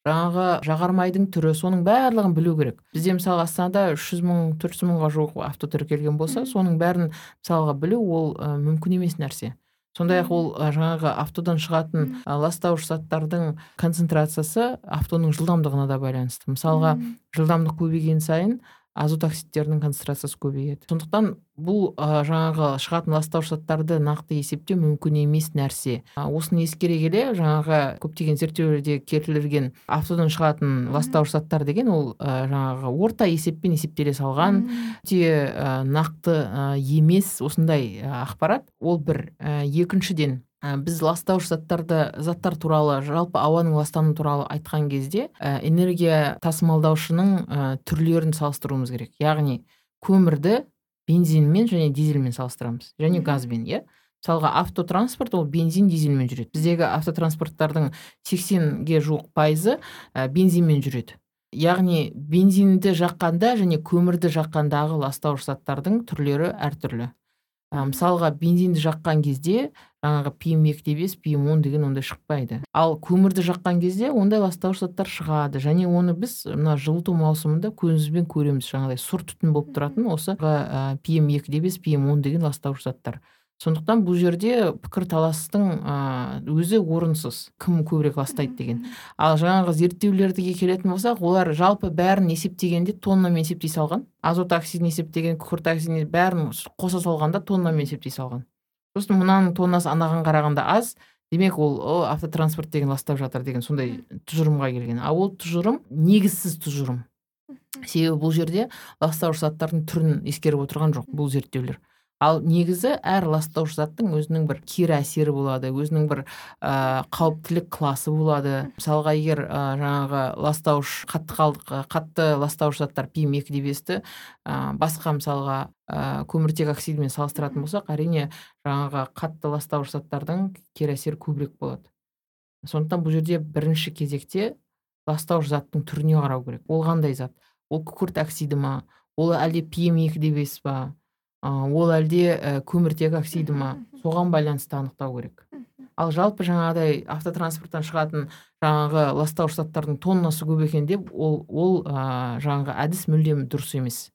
жаңағы жағармайдың түрі соның барлығын білу керек. Бізде мысалы астанада үш жүз мың төрт жүз мыңға жуық авто тіркелген болса соның бәрін мысалға білу ол мүмкін емес нәрсе. Сондай ақ ол жаңағы автодан шығатын ластауыш заттардың концентрациясы автоның жылдамдығына да байланысты. Мысалға жылдамдық көбейген сайын азот оксидтерінің концентрациясы көбейеді. Сондықтан бұл ә, жаңағы шығатын ластауыш заттарды нақты есептеу мүмкін емес нәрсе. Ә, осыны ескере келе жаңағы көптеген зерттеулерде келтірілген автодан шығатын ластауыш заттар деген ол ә, жаңағы орта есеппен есептеле салған өте ә, нақты ә, емес осындай ақпарат. Ол бір ә, екіншіден ә, біз ластауыш заттарды заттар туралы жалпы ауаның ластануы туралы айтқан кезде ә, энергия тасымалдаушының ә, түрлерін салыстыруымыз керек. Яғни көмірді бензинмен және дизельмен салыстырамыз. Және газбен иә? Мысалға автотранспорт ол бензин дизельмен жүреді. Біздегі автотранспорттардың сексенге жуық пайызы ә, бензинмен жүреді. Яғни бензинді жаққанда және көмірді жаққандағы ластауыш заттардың түрлері әртүрлі. Ә, мысалға бензинді жаққан кезде жаңағы пм екі де бес пм он деген ондай шықпайды. Ал көмірді жаққан кезде ондай ластауыш заттар шығады. Және оны біз мына жылыту маусымында көзімізбен көреміз. Жаңағыдай сұр түтін болып тұратын осы пм екі де бес пм он деген ластауыш заттар. Сондықтан бұл жерде пікірталастың өзі орынсыз. Кім көбірек ластайды деген. Ал жаңағы зерттеулерге келетін болсақ олар жалпы бәрін есептегенде тоннамен есептей салған. Азот оксидін есептеген күкірт оксидін бәрін қоса салғанда тоннамен есептей салған. Сосын мынаның тоннасы анаған қарағанда аз. Демек ол о автотранспорт деген ластап жатыр деген сондай тұжырымға келген. Ал ол тұжырым негізсіз тұжырым. Себебі бұл жерде ластауыш заттардың түрін ескеріп отырған жоқ бұл зерттеулер. Ал негізі әр ластауыш заттың өзінің бір кері әсері болады өзінің бір ә, қауіптілік класы болады. Мысалға егер ә, жаңағы ластауыш қатты қалдық қатты ластауыш заттар пим екі де бесті ә, басқа мысалға ә, көміртек оксидімен салыстыратын болсақ әрине жаңағы қатты ластауыш заттардың кері әсері көбірек болады. Сондықтан бұл жерде бірінші кезекте ластауыш заттың түріне қарау керек. Ол қандай зат? Ол күкірт оксиді ма? Ол әлде пм екі де бес па ол әлде ә, көміртек оксиді ма? Соған байланысты анықтау керек. Ал жалпы жаңағыдай автотранспорттан шығатын жаңағы ластауыш заттардың тоннасы көп екен деп ол ол ә, жаңағы әдіс мүлдем дұрыс емес.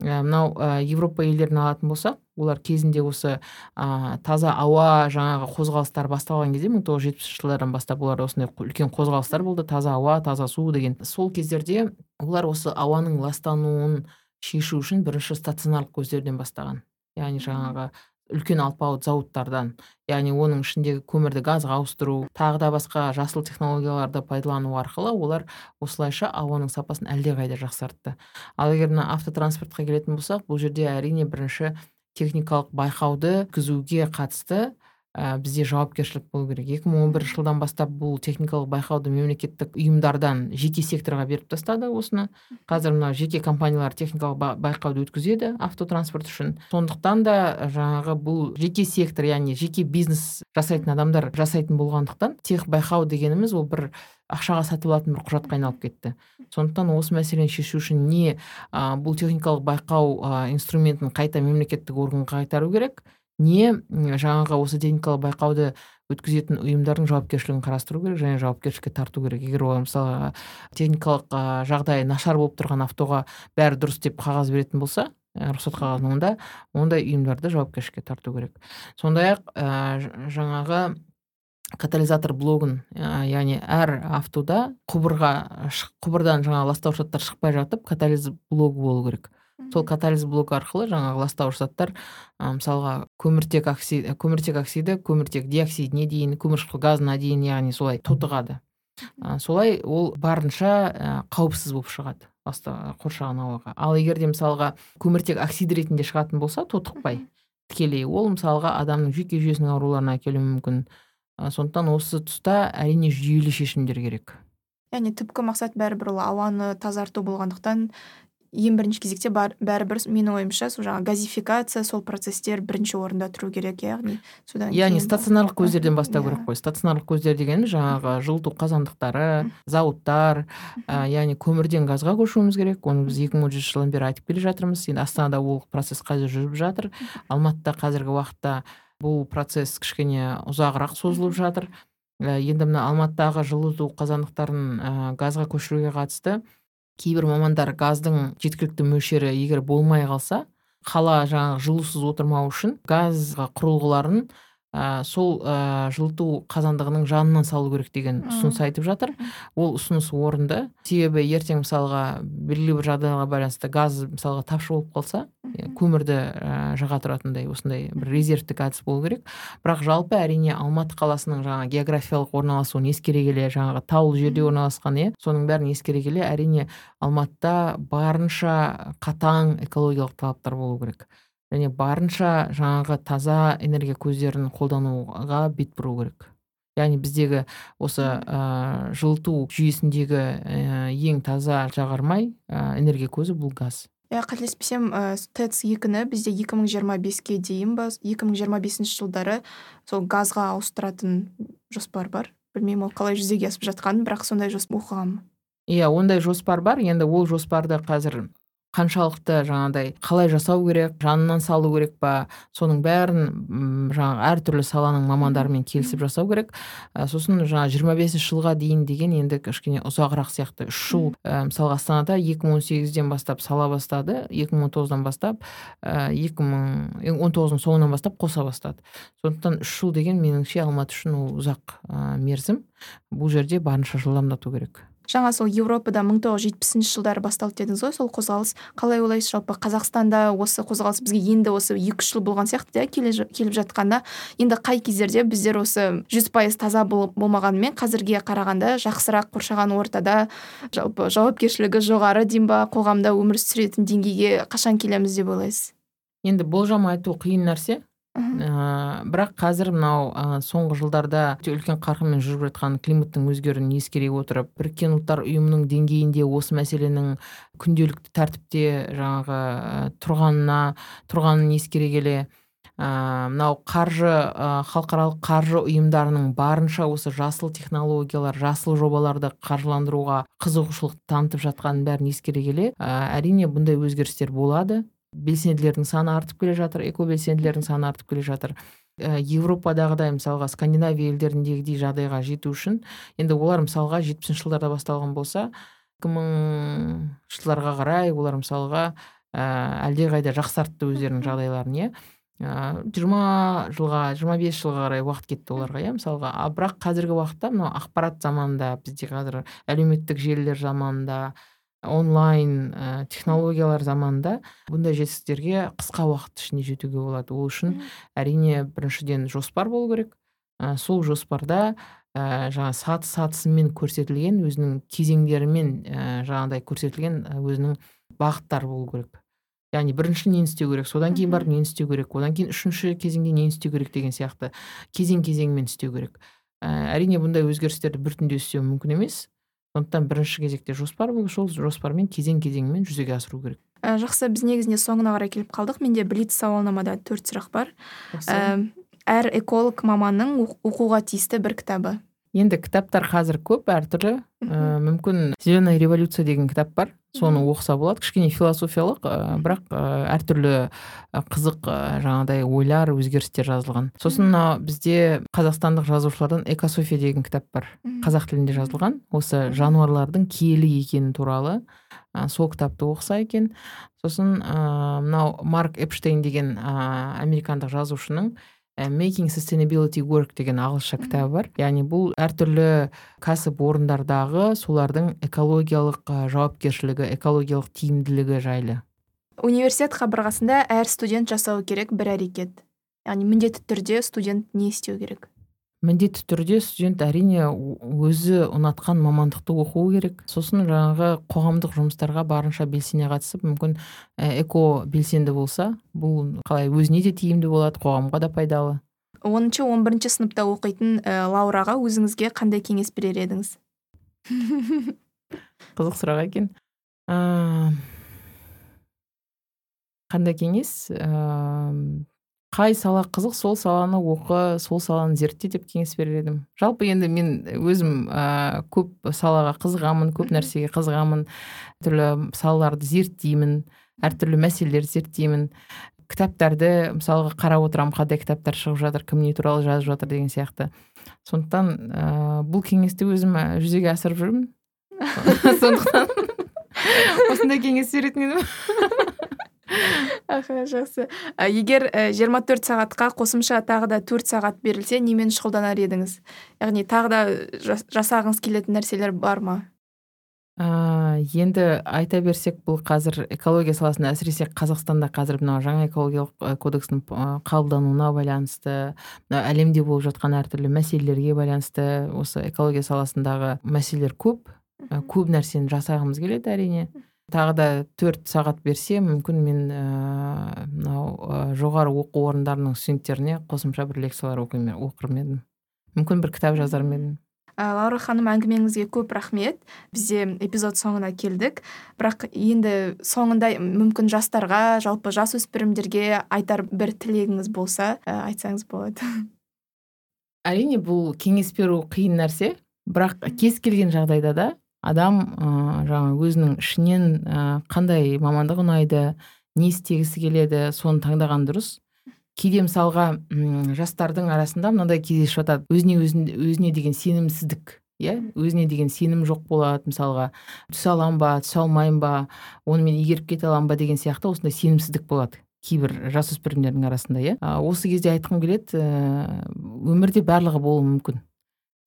Ә, мынау ә, европа елдерін алатын болсақ олар кезінде осы ә, таза ауа жаңағы қозғалыстар басталған кезде мың тоғыз жүз жетпісінші жылдардан бастап оларда осындай үлкен қозғалыстар болды. Таза ауа таза су деген. Сол кездерде олар осы ауаның ластануын шешу үшін бірінші стационарлық көздерден бастаған. Яғни жаңағы үлкен алпауыт зауыттардан яғни оның ішіндегі көмірді газға ауыстыру тағы да басқа жасыл технологияларды пайдалану арқылы олар осылайша ауаның сапасын әлдеқайда жақсартты. Ал егер мына автотранспортқа келетін болсақ бұл жерде әрине бірінші техникалық байқауды өткізуге қатысты ә, бізде жауапкершілік болу керек. Екі мың он бірінші жылдан бастап бұл техникалық байқауды мемлекеттік ұйымдардан жеке секторға беріп тастады осыны. Қазір мына жеке компаниялар техникалық байқауды өткізеді автотранспорт үшін. Сондықтан да жаңағы бұл жеке сектор яғни жеке бизнес жасайтын адамдар жасайтын болғандықтан тех байқау дегеніміз ол бір ақшаға сатып алатын бір құжатқа айналып кетті. Сондықтан осы мәселені шешу үшін не ә, бұл техникалық байқау ә, инструментін қайта мемлекеттік органға қайтару керек не жаңағы осы техникалық байқауды өткізетін ұйымдардың жауапкершілігін қарастыру керек және жауапкершілікке тарту керек. Егер олар мысалы техникалық жағдайы нашар болып тұрған автоға бәрі дұрыс деп қағаз беретін болса рұқсат қағазын онда ондай ұйымдарды жауапкершілікке тарту керек. Сондай ақ ә, жаңағы катализатор блогын ә, яғни әр автода құбырға құбырдан жаңағы ластауыш заттар шықпай жатып катализ блогы болу керек. Сол катализ блок арқылы жаңағы ластауыш заттар мысалға көміртек оксид көміртек оксиді көміртек диоксидіне дейін көмірқышқыл газына дейін яғни солай тотығады. Солай ол барынша ә, қауіпсіз болып шығады қоршаған ауаға. Ал егер де мысалға көміртек оксид ретінде шығатын болса тотықпай. Тікелей. Ол мысалға адамның жүйке жүйесінің ауруларына әкелуі мүмкін. Сондықтан осы тұста әрине жүйелі шешімдер керек. Яғни түпкі мақсат бәрібір ол ауаны тазарту болғандықтан ең бірінші кезекте бар, бәрібір менің ойымша сол жаңағы газификация сол процесстер бірінші орында тұру керек яғни содан яғни стационарлық көздерден бастау керек иә. қой. Стационарлық көздер дегеніміз жаңағы жылыту қазандықтары зауыттар ә, яғни көмірден газға көшуіміз керек. Оны біз екі мың он жетінші жылдан бері айтып келе жатырмыз. Енді астанада ол процесс қазір жүріп жатыр. Алматыда қазіргі уақытта бұл процесс кішкене ұзағырақ созылып жатыр. Ә, енді мына алматыдағы жылыту қазандықтарын ә, газға көшіруге қатысты. Кейбір мамандар газдың жеткілікті мөлшері егер болмай қалса қала жаңағы жылусыз отырмау үшін газға құрылғыларын ә, сол ә, жылыту қазандығының жанынан салу керек деген ұсыныс айтып жатыр. Ол ұсыныс орынды. Себебі ертең мысалға белгілі бір жағдайға байланысты газ мысалға тапшы болып қалса көмірді ә, жаға тұратындай осындай бір резервтік әдіс болу керек. Бірақ жалпы әрине алматы қаласының жаңа географиялық орналасуын ескере келе жаңағы таулы жерде орналасқан иә соның бәрін ескере келе әрине алматыда барынша қатаң экологиялық талаптар болу керек. Және барынша жаңағы таза энергия көздерін қолдануға бет бұру керек. Яғни біздегі осы ә, жылыту жүйесіндегі ә, ең таза жағармай ә, энергия көзі бұл газ. Иә қателеспесем ә, тэц екіні бізде 2025-ке дейін ба 2025 жылдары сол газға ауыстыратын жоспар бар. Білмеймін ол қалай жүзеге асып жатқанын бірақ сондай оқығанмын. Иә ондай жоспар бар. Енді ол жоспарды қазір қаншалықты жаңағыдай қалай жасау керек жанынан салу керек па соның бәрін жаңағы әртүрлі саланың мамандарымен келісіп жасау керек. Ә, сосын жаңа жиырма бесінші жылға дейін деген енді кішкене ұзағырақ сияқты үш жыл ә, мысалға астанада екі мың он сегізден бастап сала бастады екі мың он тоғыздан бастап екі мың он тоғыздың соңынан бастап қоса бастады. Сондықтан үш жыл деген меніңше алматы үшін ол ұзақ ә, мерзім. Бұл жерде барынша жылдамдату керек. Жаңа сол еуропада мың тоғыз жүз жетпісінші жылдары басталды дедіңіз ғой сол қозғалыс. Қалай ойлайсыз? Жалпы қазақстанда осы қозғалыс бізге енді осы екі үш жыл болған сияқты иә келіп жатқанда. Енді қай кездерде біздер осы жүз пайыз таза болмағанымен қазірге қарағанда жақсырақ қоршаған ортада жалпы жауапкершілігі жоғары деймін ба қоғамда өмір сүретін деңгейге қашан келеміз деп ойлайсыз? Енді болжам айту қиын нәрсе. Ә, бірақ қазір мынау ә, соңғы жылдарда өте үлкен қарқынмен жүріп жатқан климаттың өзгеруін ескере отырып біріккен ұлттар ұйымының деңгейінде осы мәселенің күнделікті тәртіпте жаңағы ә, тұрғанына тұрғанын ескере келе мынау қаржы ә, халықаралық қаржы ұйымдарының барынша осы жасыл технологиялар жасыл жобаларды қаржыландыруға қызығушылық танытып жатқанын бәрін ескере келе ә, әрине бұндай өзгерістер болады. Белсенділердің саны артып келе жатыр экобелсенділердің саны артып келе жатыр. Ә, европадағыдай мысалға скандинавия елдеріндегідей жағдайға жету үшін енді олар мысалға жетпісінші жылдарда басталған болса екі мың жылдарға қарай олар мысалға ә, әлдеқайда жақсартты өздерінің жағдайларын иә. Жиырма жылға жиырма бес жылға қарай уақыт кетті оларға иә мысалға. А бірақ қазіргі уақытта мынау ақпарат заманында бізде қазір әлеуметтік желілер заманында онлайн ә, технологиялар заманында бұндай жетістіктерге қысқа уақыт ішінде жетуге болады. Ол үшін әрине біріншіден жоспар болу керек. Ә, сол жоспарда ә, жаңа саты сатысымен көрсетілген өзінің кезеңдерімен ә, жаңағыдай көрсетілген өзінің бағыттары болу керек. Яғни бірінші нені істеу керек содан кейін барып нені істеу керек одан кейін үшінші кезеңде нені істеу керек деген сияқты кезең кезеңмен істеу керек. Ә, әрине бұндай өзгерістерді бір түнде істеу мүмкін емес. Сондықтан бірінші кезекте жоспар бұл сол жоспармен кезең кезеңімен жүзеге асыру керек. Ә, жақсы біз негізінде соңына қарай келіп қалдық. Менде блиц сауалнамада төрт сұрақ бар. Ә, әр эколог маманның оқуға тиісті бір кітабы. Енді кітаптар қазір көп әртүрлі. Ә, мүмкін зеленая революция деген кітап бар. Соны оқыса болады. Кішкене философиялық ә, бірақ ә, әртүрлі қызық ә, жаңағыдай ойлар өзгерістер жазылған. Сосын мына бізде қазақстандық жазушылардан экософия деген кітап бар. Қазақ тілінде жазылған. Осы жануарлардың киелі екені туралы ә, сол кітапты оқыса екен. Сосын ә, мынау марк эпштейн деген ә, американдық жазушының making sustainability work деген ағылшынша кітабы бар. Яғни бұл әртүрлі кәсіп орындардағы солардың экологиялық жауапкершілігі экологиялық тиімділігі жайлы. Университет қабырғасында әр студент жасауы керек бір әрекет. Яғни міндетті түрде студент не істеу керек? Міндетті түрде студент әрине өзі ұнатқан мамандықты оқуы керек. Сосын жаңағы қоғамдық жұмыстарға барынша белсене қатысып мүмкін эко белсенді болса бұл қалай өзіне де тиімді болады қоғамға да пайдалы. Оныншы он бірінші сыныпта оқитын ә, лаураға өзіңізге қандай кеңес берер едіңіз? <laughs> Қызық сұрақ екен. Қандай кеңес? Қай сала қызық сол саланы оқы сол саланы зертте деп кеңес берер едім. Жалпы енді мен өзім ә, көп салаға қызығамын көп нәрсеге қызығамын. Түрлі салаларды зерттеймін әртүрлі мәселелерді зерттеймін. Кітаптарды мысалға қарап отырамын қандай кітаптар шығып жатыр кім не туралы жазып жатыр деген сияқты. Сондықтан ә, бұл кеңесті өзім жүзеге асырып жүрмін. <laughs> Сондықтан <laughs> осындай кеңес беретін едім. <laughs> аха жақсы. Егер жиырма төрт сағатқа қосымша тағы да төрт сағат берілсе немен шұғылданар едіңіз? Яғни тағы да жасағыңыз келетін нәрселер бар ма? Ә, енді айта берсек бұл қазір экология саласында әсіресе қазақстанда қазір мынау жаңа экологиялық кодекстің қабылдануына байланысты мына әлемде болып жатқан әртүрлі мәселелерге байланысты осы экология саласындағы мәселелер көп. Көп нәрсені жасағымыз келеді әрине. Тағы да төрт сағат берсе мүмкін мен мынау ә, жоғары оқу орындарының студенттеріне қосымша бір лекциялар оқыр едім. Мүмкін бір кітап жазар ма едім лаура ханым әңгімеңізге көп рахмет. Бізде эпизод соңына келдік. Бірақ енді соңында мүмкін жастарға жалпы жасөспірімдерге айтар бір тілегіңіз болса ә, айтсаңыз болады. Әрине бұл кеңес беру қиын нәрсе. Бірақ кез келген жағдайда да адам ә, жаңа өзінің ішінен қандай мамандық ұнайды не істегісі келеді соны таңдаған дұрыс. Кейде мысалға жастардың арасында мынандай кездесіп жатады өзіне өзіне, өзіне деген сенімсіздік иә? Өзіне деген сенім жоқ болады мысалға. Түсе аламын ба түсе алмаймын ба оны мен игеріп кете аламын ба деген сияқты осындай сенімсіздік болады кейбір жасөспірімдердің арасында иә? Осы кезде айтқым келеді өмірде барлығы болуы мүмкін.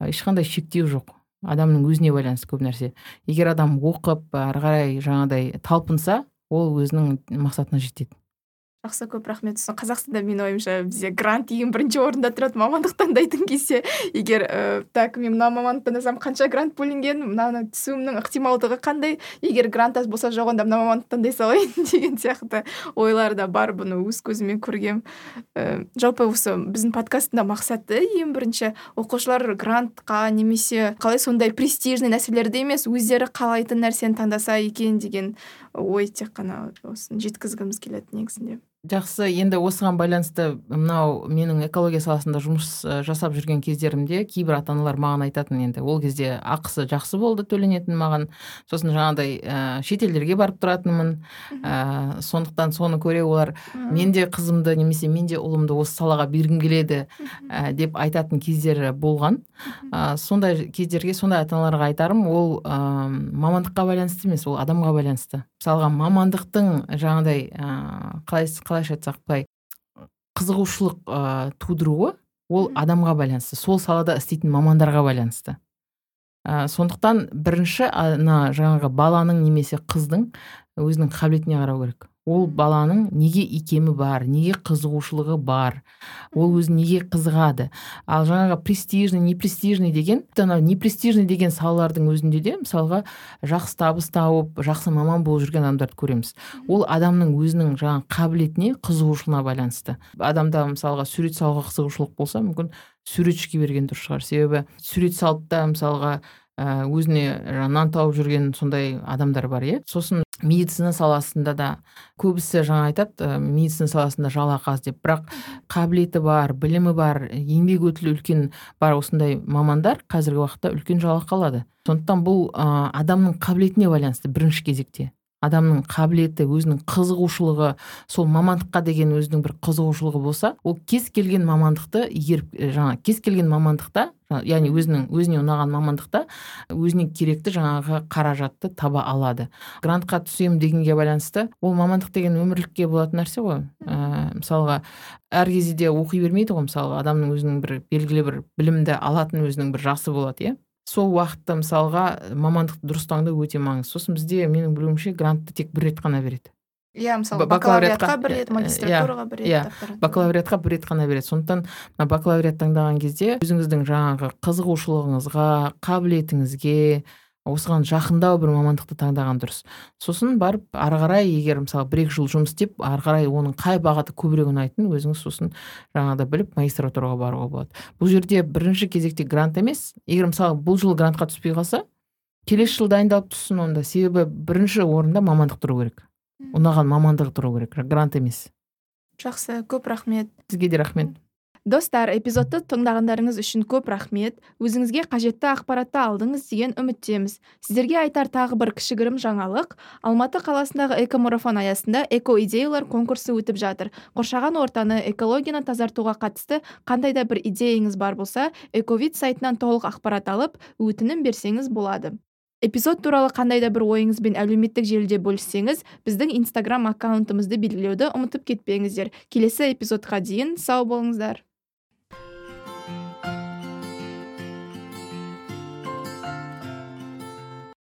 Ешқандай шектеу жоқ. Адамның өзіне байланысты көп нәрсе. егер адам оқып ары қарай жаңағыдай талпынса ол өзінің мақсатына жетеді. Жақсы көп рахмет. Қазақстанда менің ойымша бізде грант ең бірінші орында тұрады мамандық таңдайтын кезде егер ә, так мен мына мамандық таңдасам қанша грант бөлінген мынаны түсуімнің ықтималдығы қандай? Егер грант аз болса жоқ онда мына мамандық таңдай салайын <laughs> деген сияқты ойлар да бар бұны өз көзіммен көргем. Ә, жалпы осы біздің подкасттың мақсаты ең бірінші оқушылар грантқа немесе қалай сондай престижный нәрселерді емес өздері қалайтын нәрсені таңдаса екен деген ой тек қана осыны жеткізгіміз келеді негізінде. Жақсы енді осыған байланысты мынау менің экология саласында жұмыс жасап жүрген кездерімде кейбір ата аналар маған айтатын енді ол кезде ақысы жақсы болды төленетін маған. Сосын жаңағыдай ә, шетелдерге барып тұратынмын. Ә, сондықтан соны көре олар мен де қызымды немесе мен де ұлымды осы салаға бергім келеді ә, деп айтатын кездері болған. Ә, сондай кездерге сондай ата аналарға айтарым ол ә, мамандыққа байланысты емес ол адамға байланысты. Мысалға мамандықтың жаңағыдай ыыы қалай қалайша айтсақ былай қызығушылық ыыы тудыруы ол адамға байланысты сол салада істейтін мамандарға байланысты. Ә, сондықтан бірінші ана жаңағы баланың немесе қыздың өзінің қабілетіне қарау керек. Ол баланың неге икемі бар неге қызығушылығы бар ол өзі неге қызығады? Ал жаңағы престижный непрестижный деген анау непрестижный деген салалардың өзінде де мысалға жақсы табыс тауып жақсы маман болып жүрген адамдарды көреміз. Ол адамның өзінің жаңағы қабілетіне қызығушылығына байланысты. Адамда мысалға сурет салуға қызығушылық болса мүмкін суретшіге берген дұрыс шығар. Себебі сурет салып та мысалға өзіне нан тауып жүрген сондай адамдар бар иә. Сосын медицина саласында да көбісі жаңа айтады ә, медицина саласында жалақы аз деп. Бірақ қабілеті бар білімі бар еңбек өтілі үлкен бар осындай мамандар қазіргі уақытта үлкен жалақы алады. Сондықтан бұл ә, адамның қабілетіне байланысты бірінші кезекте. Адамның қабілеті өзінің қызығушылығы сол мамандыққа деген өзінің бір қызығушылығы болса ол кез келген мамандықты игеріп жаңа кез келген мамандықта яғни өзінің өзіне ұнаған мамандықта өзіне керекті жаңағы қаражатты таба алады. Грантқа түсемін дегенге байланысты ол мамандық деген өмірлікке болатын нәрсе ғой. Ә, мысалға әр кезде де оқи бермейді ғой мысалға адамның өзінің бір белгілі бір білімді алатын өзінің бір жасы болады иә? Сол уақытта мысалға мамандықты дұрыс таңдау өте маңызды сосын бізде менің білуімше грантты тек бір рет қана береді. Иә мысалы Ба- бакалавриатқа, бір рет э, магистратураға бір рет иә, бакалавриатқа бір рет қана береді. Сондықтан мына бакалавриат таңдаған кезде өзіңіздің жаңағы қызығушылығыңызға қабілетіңізге осыған жақындау бір мамандықты таңдаған дұрыс. Сосын барып ары қарай егер мысалы бір екі жыл жұмыс істеп ары қарай оның қай бағыты көбірек ұнайтынын өзіңіз сосын жаңағыдай біліп магистратураға баруға болады. Бұл жерде бірінші кезекте грант емес. Егер мысалы бұл жыл грантқа түспей қалса келесі жылы дайындалып түссін онда себебі бірінші орында мамандық тұру керек. Ұнаған мамандығы тұру керек. Грант емес. Жақсы көп рахмет. Сізге де рахмет. Достар эпизодты тыңдағандарыңыз үшін көп рахмет. Өзіңізге қажетті ақпаратты алдыңыз деген үміттеміз. Сіздерге айтар тағы бір кішігірім жаңалық. Алматы қаласындағы экомарафон аясында эко идеялар конкурсы өтіп жатыр. Қоршаған ортаны экологияны тазартуға қатысты қандай да бір идеяңыз бар болса эковид сайтынан толық ақпарат алып өтінім берсеңіз болады. Эпизод туралы қандай да бір ойыңызбен әлеуметтік желіде бөліссеңіз біздің инстаграм аккаунтымызды белгілеуді ұмытып кетпеңіздер. Келесі эпизодқа дейін сау болыңыздар.